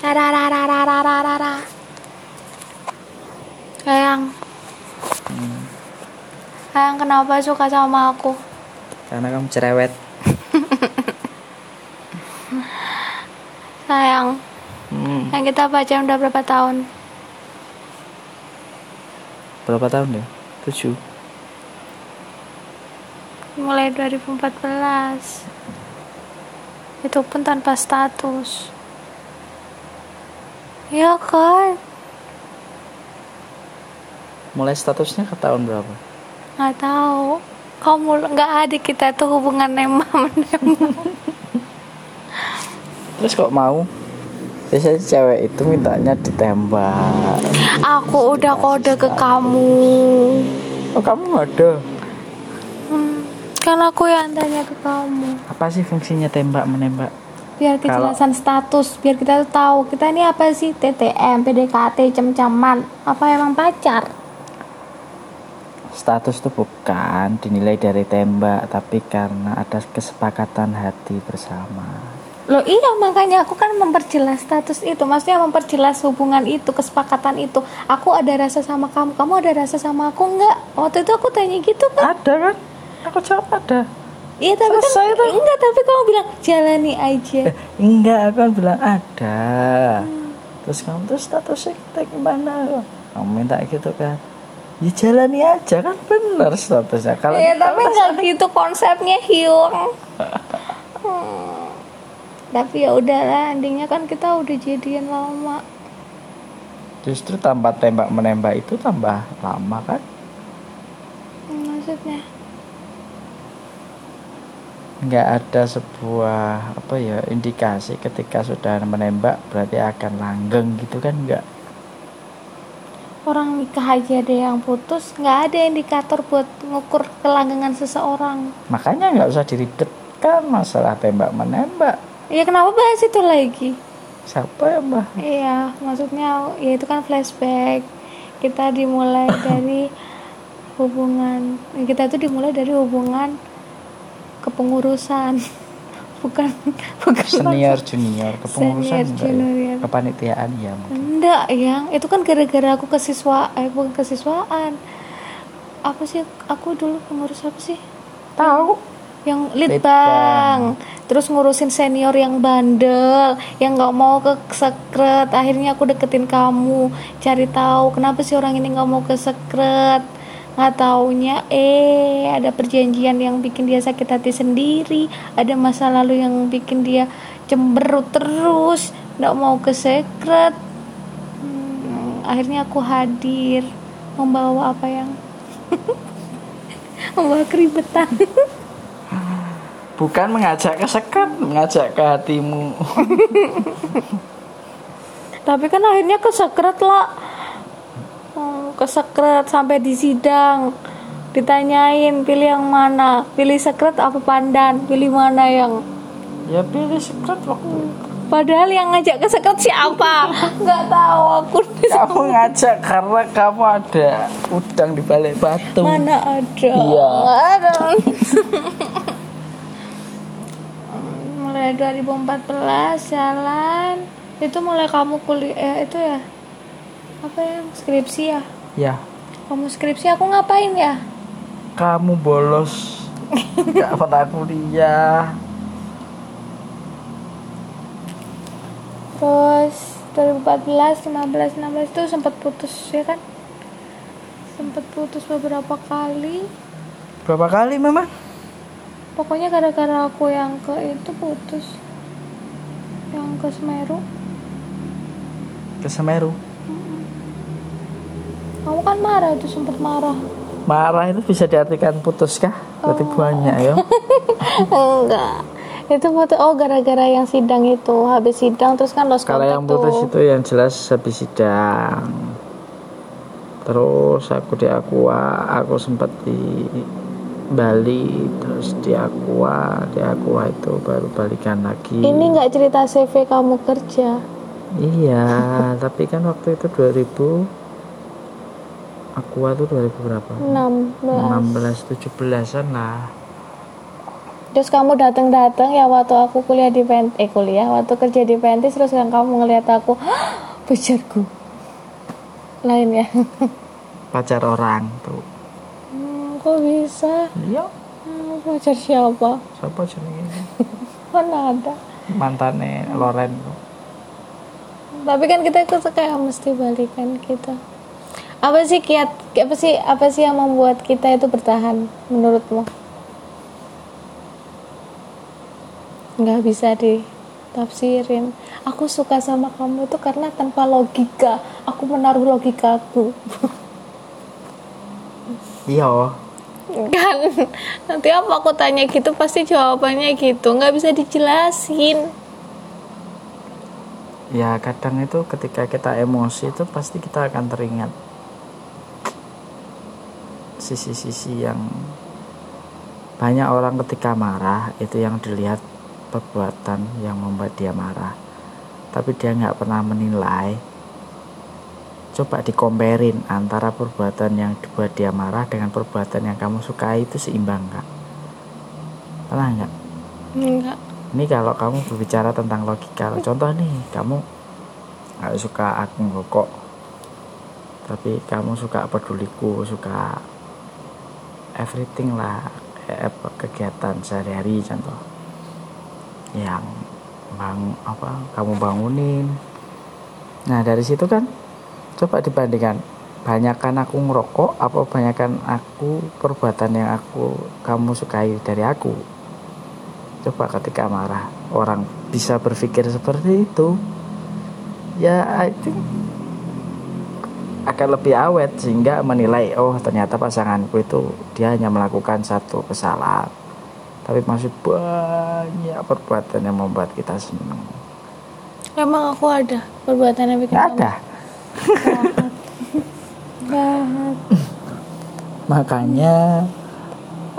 Rara rara rara rara rara. Sayang. Sayang kenapa suka sama aku? Karena kamu cerewet. Sayang, Hmm. yang kita pacaran udah berapa tahun? Berapa tahun ya? Tujuh. Mulai 2014. Itu pun tanpa status. Ya kan? Mulai statusnya ke tahun berapa? Nggak tahu. Kamu nggak ada kita tuh hubungan nembak menembak. Terus kok mau? Biasanya cewek itu mintanya ditembak. Aku udah kode ke kamu. Oh kamu ada? Hmm, kan aku yang tanya ke kamu. Apa sih fungsinya tembak menembak? Biar kejelasan status, biar kita tuh tahu kita ini apa sih TTM, PDKT, cem-caman, apa emang pacar? Status itu bukan dinilai dari tembak, tapi karena ada kesepakatan hati bersama. Loh iya makanya aku kan memperjelas status itu Maksudnya memperjelas hubungan itu, kesepakatan itu Aku ada rasa sama kamu, kamu ada rasa sama aku enggak? Waktu itu aku tanya gitu kan Ada kan? Aku jawab ada. Iya tapi Selesai kan. Enggak tapi kamu bilang jalani aja Eh, enggak, aku kan bilang ada. Terus kamu tuh statusnya kita gimana? Kamu minta gitu kan? Ya jalani aja kan bener statusnya. Kalau Iya tapi enggak gitu konsepnya Hyung Hmm. Tapi ya udahlah endingnya kan kita udah jadian lama justru tanpa tembak menembak itu tambah lama kan? Hmm, Maksudnya nggak ada sebuah apa ya indikasi ketika sudah menembak berarti akan langgeng gitu kan nggak? Orang nikah aja ada yang putus nggak ada indikator buat ngukur kelanggengan seseorang. Makanya nggak usah diribetkan masalah tembak menembak ya kenapa bahas itu lagi? Siapa ya mbah iya maksudnya ya itu kan flashback. Kita dimulai dari hubungan kita itu dimulai dari hubungan kepengurusan bukan bukan senior junior kepengurusan Senior, ya? junior. kepanitiaan ya mungkin. Enggak, yang itu kan gara-gara aku kesiswa eh bukan kesiswaan. Apa sih aku dulu pengurus apa sih? tahu Yang bank. Terus ngurusin senior yang bandel, yang nggak mau ke sekret. Akhirnya aku deketin kamu, cari tahu kenapa sih orang ini nggak mau ke sekret. Nggak taunya eh ada perjanjian yang bikin dia sakit hati sendiri, ada masa lalu yang bikin dia cemberut terus, nggak mau ke sekret. Hmm, akhirnya aku hadir. Membawa apa yang? Membawa keribetan. Bukan mengajak ke sekat mengajak ke hatimu. Tapi kan akhirnya ke sekret lah ke sekret sampai di sidang. Ditanyain pilih yang mana? Pilih sekret apa pandan? Pilih mana yang? Ya pilih sekat waktu padahal yang ngajak ke sekret siapa? Nggak tahu aku kamu ngajak karena kamu ada udang di balik batu. Mana ada? Iya. Ada mulai 2014 jalan. Itu mulai kamu kuliah eh, itu ya? Apa ya? Skripsi ya ya. Kamu skripsi aku ngapain ya? Kamu bolos. Nggak pernah kuliah. Terus 2014 15 16 itu sempat putus ya kan? Sempat putus beberapa kali. Berapa kali memang? Pokoknya gara-gara aku yang ke itu putus. Yang ke Semeru. Ke Semeru kamu kan marah itu sempat marah. Marah itu bisa diartikan putus kah? Berarti banyak ya enggak. Itu foto oh gara-gara yang sidang itu habis sidang terus kan lost kalau yang putus tuh. itu yang jelas habis sidang. Terus aku di Aqua aku sempat di Bali terus di Aqua di Aqua itu baru balikan lagi. Ini nggak cerita CV kamu kerja? Iya tapi kan waktu itu 2000 Aqua tuh 2000 berapa? 16 16 17an lah. Terus kamu datang-datang ya waktu aku kuliah di Pen eh kuliah waktu kerja di Pentis terus kan kamu ngeliat aku pacarku lain ya. Pacar orang tuh. Hmm, kok bisa? Iya. Hmm, pacar siapa? Siapa jenenge mana ada. Mantane Loren tuh. Tapi kan kita itu kayak mesti balikan kita apa sih kiat apa sih apa sih yang membuat kita itu bertahan menurutmu? Nggak bisa ditafsirin. Aku suka sama kamu itu karena tanpa logika. Aku menaruh logikaku. Iya. Kan? Nanti apa aku tanya gitu pasti jawabannya gitu. Nggak bisa dijelasin. Ya kadang itu ketika kita emosi itu pasti kita akan teringat sisi-sisi yang banyak orang ketika marah itu yang dilihat perbuatan yang membuat dia marah. Tapi dia nggak pernah menilai. Coba dikomperin antara perbuatan yang dibuat dia marah dengan perbuatan yang kamu sukai itu seimbang nggak pernah nggak? Enggak. Ini kalau kamu berbicara tentang logika contoh nih kamu nggak suka aku ngerokok tapi kamu suka peduliku suka everything lah eh, kegiatan sehari-hari contoh. Yang bang apa kamu bangunin. Nah dari situ kan coba dibandingkan banyakkan aku ngerokok apa banyakkan aku perbuatan yang aku kamu sukai dari aku? Coba ketika marah orang bisa berpikir seperti itu. Ya I think akan lebih awet sehingga menilai oh ternyata pasanganku itu dia hanya melakukan satu kesalahan. Tapi masih banyak perbuatan yang membuat kita senang emang aku ada perbuatan yang bikin ada? jahat. Makanya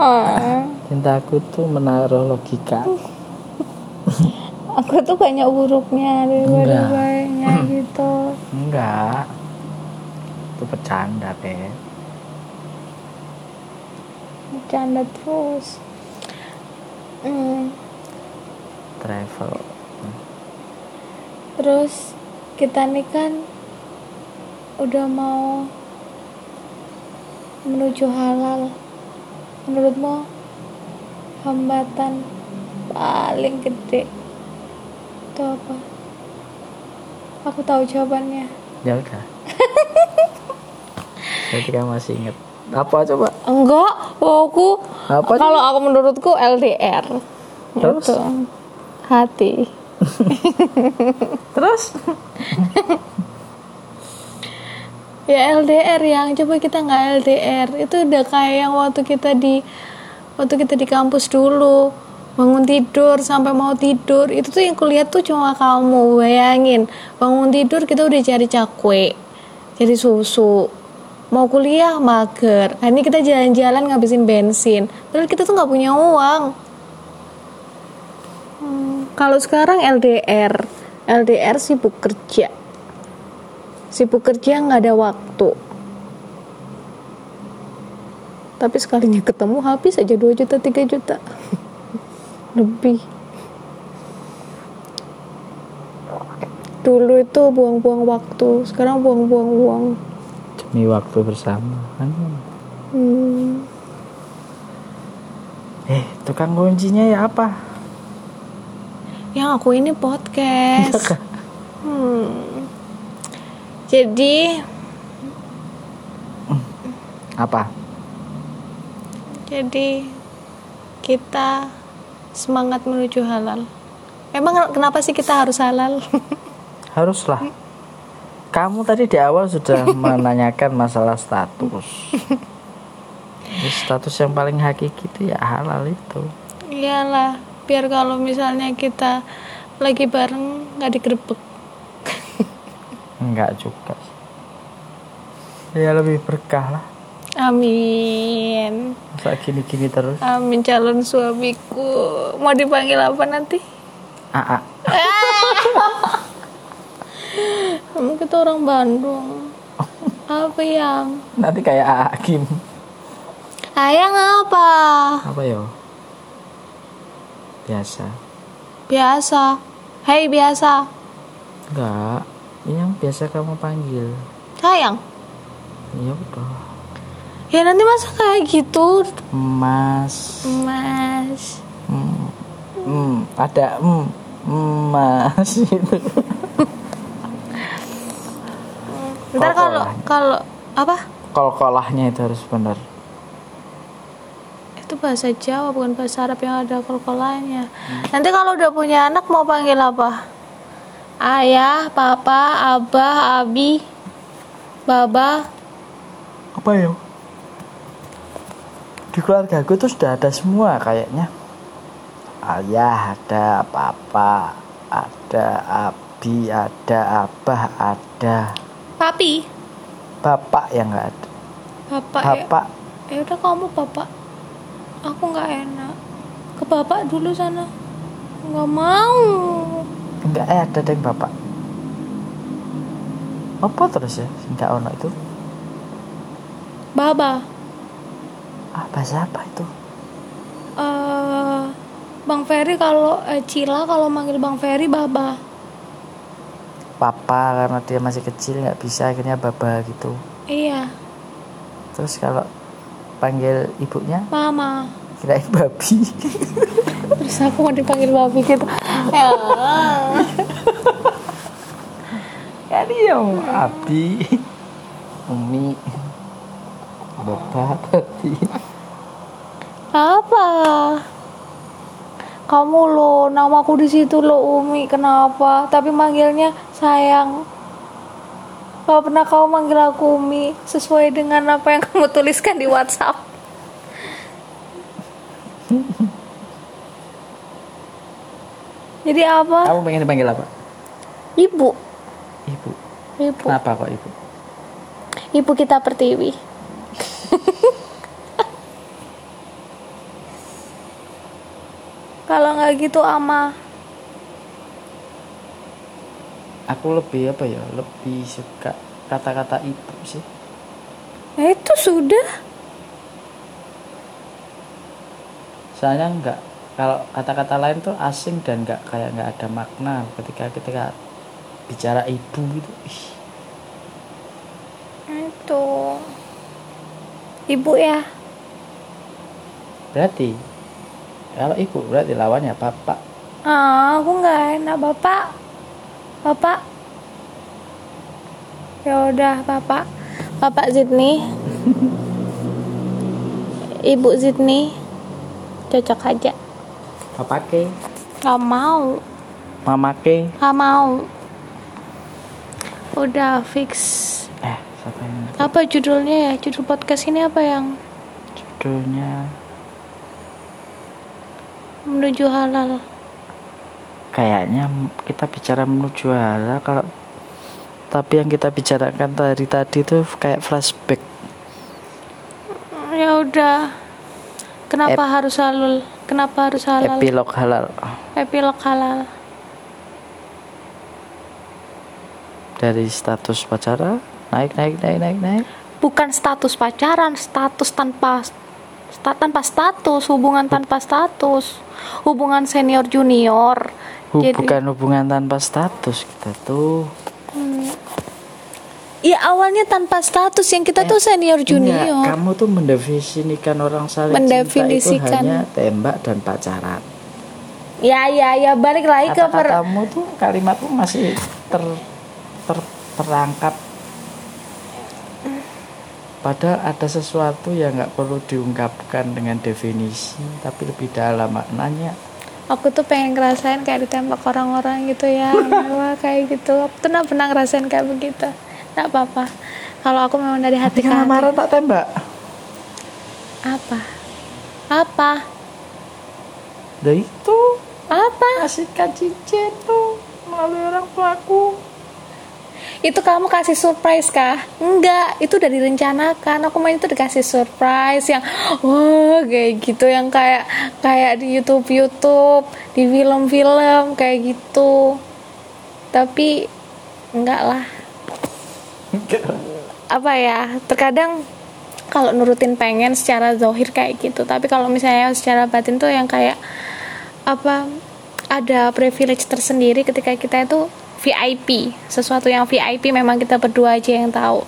Ah, cintaku tuh menaruh logika. Aku tuh banyak buruknya daripada baiknya gitu. Enggak itu bercanda Beb bercanda terus. Hmm, travel. Terus kita nih kan udah mau menuju halal. Menurutmu hambatan paling gede itu apa? Aku tahu jawabannya. Ya udah Kamu masih inget apa coba? Enggak aku Apa kalau aku menurutku LDR Terus? Itu. hati. Terus? Ya LDR yang coba kita nggak LDR itu udah kayak yang waktu kita di waktu kita di kampus dulu. Bangun tidur sampai mau tidur. Itu tuh yang kuliah tuh cuma kamu bayangin. Bangun tidur kita udah cari cakwe cari susu mau kuliah mager. Nah, ini kita jalan-jalan ngabisin bensin. Padahal kita tuh nggak punya uang. Hmm, kalau sekarang LDR LDR sibuk kerja. Sibuk kerja nggak ada waktu. Tapi sekalinya ketemu habis aja 2 juta 3 juta. Lebih. Dulu itu buang-buang waktu. Sekarang buang-buang uang demi waktu bersama kan? Hmm. eh tukang kuncinya ya apa? Yang aku ini podcast. Hmm. jadi apa? jadi kita semangat menuju halal. Emang kenapa sih kita harus halal? Haruslah kamu tadi di awal sudah menanyakan masalah status. Ya, status yang paling hakiki itu ya halal itu. Iyalah biar kalau misalnya kita lagi bareng nggak digerebek. Enggak juga ya lebih berkah lah. Amin. Masa gini-gini terus? Amin calon suamiku. Mau dipanggil apa nanti? Ah, kamu kita orang Bandung. Apa yang? Nanti kayak Aa Kim. Ayang apa apa ya biasa. Biasa. Hei biasa. enggak. Ini yang biasa kamu panggil. Sayang. ya udah Ya nanti masa kayak gitu, mas. Mas. hmm, hmm, ada hmm, hmm, mas. Itu Ntar kalau kalau apa? kol-kolahnya itu harus benar Itu bahasa Jawa bukan bahasa Arab yang ada kol-kolannya. Nanti kalau udah punya anak mau panggil apa? Ayah, papa, abah, abi, baba. apa ya di keluarga gue tuh sudah ada semua kayaknya ayah ada papa ada abi ada abah ada Papi. bapak yang nggak ada Bapak. ya. bapak Ya udah kamu bapak. Aku nggak enak. Ke bapak dulu sana. Nggak mau. enggak eh ada deh bapak apa terus ya enggak ono itu Baba. ah bahasa apa itu eh Bang Ferry kalau eh, Cila kalau manggil Bang Ferry Baba. Papa karena dia masih kecil nggak bisa akhirnya baba gitu Iya, terus kalau panggil ibunya Mama. kirain babi Terus aku mau dipanggil babi gitu. Ya. kan iya abi umi bapak babi Apa? Kamu lo, namaku di situ lo Umi. Kenapa? Tapi manggilnya sayang. Gak pernah kau manggil aku Umi sesuai dengan apa yang kamu tuliskan di WhatsApp. Jadi apa? kamu pengen dipanggil apa Ibu. ibu Ibu. kenapa kok ibu Ibu kita pertiwi. Kalau nggak gitu ama. aku lebih apa ya lebih suka kata-kata ibu sih Ya itu sudah. soalnya nggak kalau kata-kata lain tuh asing dan nggak kayak nggak ada makna ketika ketika bicara ibu gitu ih, Itu. Ibu ya. berarti kalau ibu berarti lawannya bapak Ah, aku nggak enak bapak. Bapak. Ya udah bapak. Bapak Zidni. Ibu Zidni. Cocok aja. bapak ke Gak mau. mama ke Gak mau. Udah fix. eh siapa yang Apa judulnya ya? Judul podcast ini apa yang judulnya menuju halal? kayaknya kita bicara menuju halal kalau tapi yang kita bicarakan tadi tadi tuh kayak flashback Ya udah. Kenapa harus halal? Kenapa harus halal? epilog halal Epilog halal. dari status pacaran naik naik naik naik naik Bukan status pacaran, status tanpa sta- tanpa status, hubungan tanpa status, hubungan senior junior. Hu- Jadi- bukan hubungan tanpa status kita tuh. Iya awalnya tanpa status. Yang kita tuh senior Enggak, junior. kamu tuh mendefinisikan orang saling Mendefinisikan. cinta itu hanya tembak dan pacaran. Ya ya ya. Balik lagi ke per kata-katamu tuh kalimatmu masih ter, ter terangkap padahal ada sesuatu yang nggak perlu diungkapkan dengan definisi tapi lebih dalam maknanya. Aku tuh pengen ngerasain kayak ditembak orang-orang gitu ya. Mewah kayak gitu. Aku tuh nggak pernah ngerasain kayak begitu. Nggak apa-apa. Kalau aku memang dari hati hati. marah tak tembak. Apa? Apa? Nah itu. Apa? Kasihkan cincin tuh melalui orang tuaku itu kamu kasih surprise kah? Enggak itu udah direncanakan. Aku main itu dikasih surprise yang wah kayak gitu. Yang kayak kayak di YouTube YouTube di film-film kayak gitu. Tapi enggak lah. Apa ya terkadang kalau nurutin pengen secara zohir kayak gitu. Tapi kalau misalnya secara batin tuh yang kayak apa ada privilege tersendiri ketika kita itu VIP sesuatu yang VIP memang kita berdua aja yang tahu.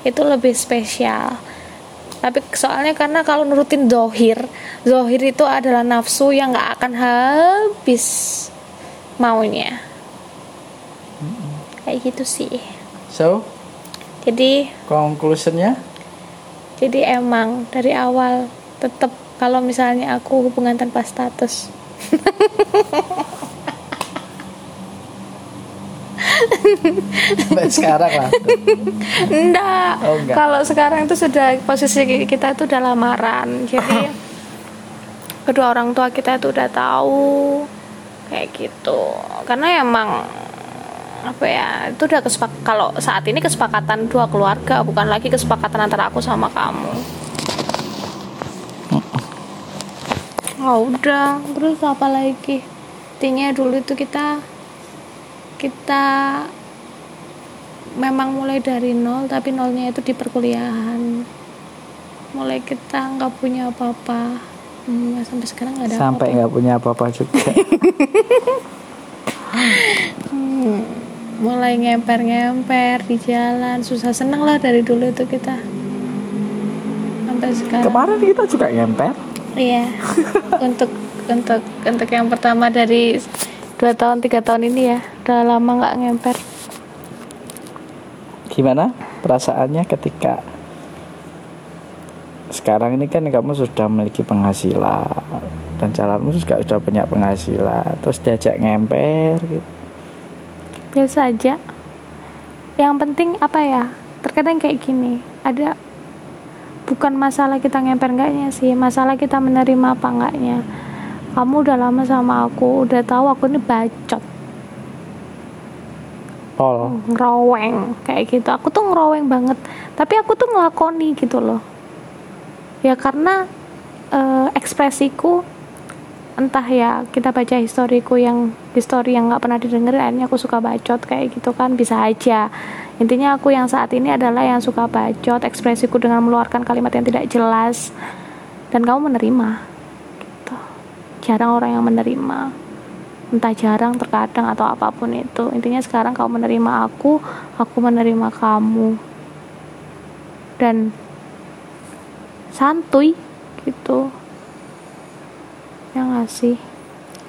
Itu lebih spesial. Tapi soalnya karena kalau nurutin zohir zohir itu adalah nafsu yang nggak akan habis maunya. Kayak gitu sih. So? Jadi conclusionnya? Jadi emang dari awal tetap kalau misalnya aku hubungan tanpa status sampai sekarang lah. Enggak, Oh, enggak. kalau sekarang itu sudah posisi kita itu udah lamaran. Jadi kedua orang tua kita itu udah tahu kayak gitu. Karena emang apa ya itu udah kesepak kalau saat ini kesepakatan dua keluarga bukan lagi kesepakatan antara aku sama kamu. Oh udah terus apa lagi? Intinya dulu itu kita kita memang mulai dari nol tapi nolnya itu di perkuliahan. Mulai kita nggak punya apa-apa. Hmm, sampai sekarang nggak ada sampai nggak punya apa-apa juga. Hmm, mulai ngemper-ngemper di jalan. Susah seneng lah dari dulu itu kita. Sampai sekarang. Kemarin kita juga ngemper. Iya. Untuk untuk untuk yang pertama dari dua tahun tiga tahun ini ya udah lama nggak ngemper. Gimana perasaannya ketika sekarang ini kan kamu sudah memiliki penghasilan dan calonmu juga sudah banyak penghasilan terus diajak ngemper gitu. Biasa aja. Yang penting apa ya? Terkadang kayak gini ada bukan masalah kita ngemper enggaknya sih masalah kita menerima apa enggaknya kamu udah lama sama aku udah tahu aku ini bacot all ngeroweng kayak gitu. Aku tuh ngeroweng banget. Tapi aku tuh ngelakoni gitu loh. Ya karena eh, ekspresiku entah ya kita baca historiku yang histori yang nggak pernah didengar akhirnya aku suka bacot kayak gitu kan bisa aja. Intinya aku yang saat ini adalah yang suka bacot ekspresiku dengan mengeluarkan kalimat yang tidak jelas dan kamu menerima gitu. Jarang orang yang menerima entah jarang terkadang atau apa pun itu. Intinya sekarang kamu menerima aku aku menerima kamu. Dan santuy gitu. Ya nggak sih?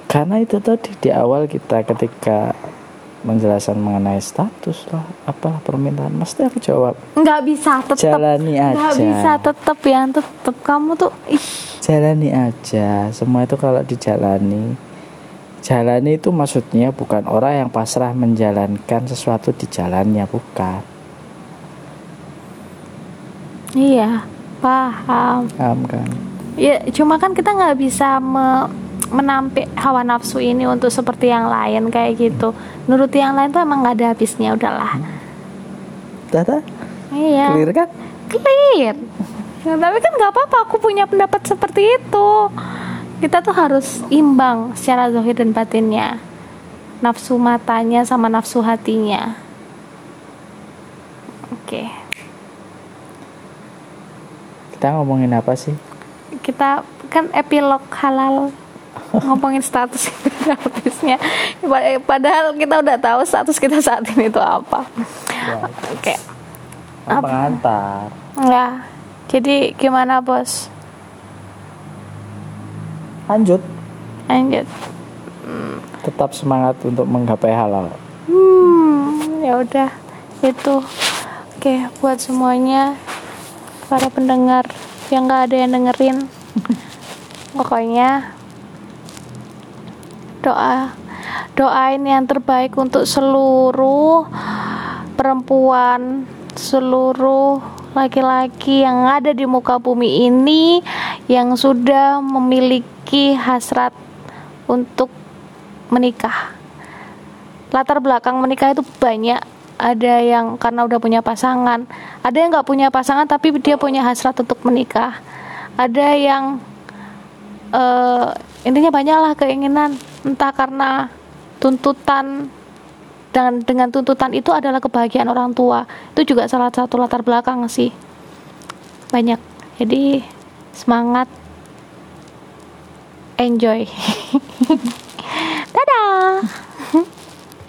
Karena itu tadi di awal kita ketika menjelaskan mengenai status lah apalah permintaan mesti aku jawab. Nggak bisa tetap jalani nggak aja. bisa tetap ya tetap kamu tuh ih. Jalani aja. Semua itu kalau dijalani jalani itu maksudnya bukan orang yang pasrah menjalankan sesuatu di jalannya bukan. Iya paham. Paham kan? Ya cuma kan kita nggak bisa me- menampik hawa nafsu ini untuk seperti yang lain kayak gitu. Nuruti yang lain tuh emang nggak ada habisnya udahlah. Tata iya. Clear kan? Clear. Ya, tapi kan nggak apa-apa aku punya pendapat seperti itu kita tuh harus imbang secara zahir dan batinnya. Nafsu matanya sama nafsu hatinya. Oke. Kita ngomongin apa sih? Kita kan epilog halal. Ngomongin status Pad- padahal kita udah tahu status kita saat ini itu apa. Oke. Kan pengantar. Ya. Jadi gimana bos lanjut. Lanjut. Tetap semangat untuk menggapai halal. Hmm, ya udah. Itu. Oke, buat semuanya. Para pendengar yang nggak ada yang dengerin, pokoknya doa doain yang terbaik untuk seluruh perempuan, seluruh laki-laki yang ada di muka bumi ini yang sudah memiliki hasrat untuk menikah. Latar belakang menikah itu banyak. Ada yang karena udah punya pasangan. Ada yang nggak punya pasangan tapi dia punya hasrat untuk menikah. Ada yang eh, intinya banyaklah keinginan. Entah karena tuntutan dan dengan tuntutan itu adalah kebahagiaan orang tua. Itu juga salah satu latar belakang sih. Banyak. Jadi semangat. Enjoy. Dadah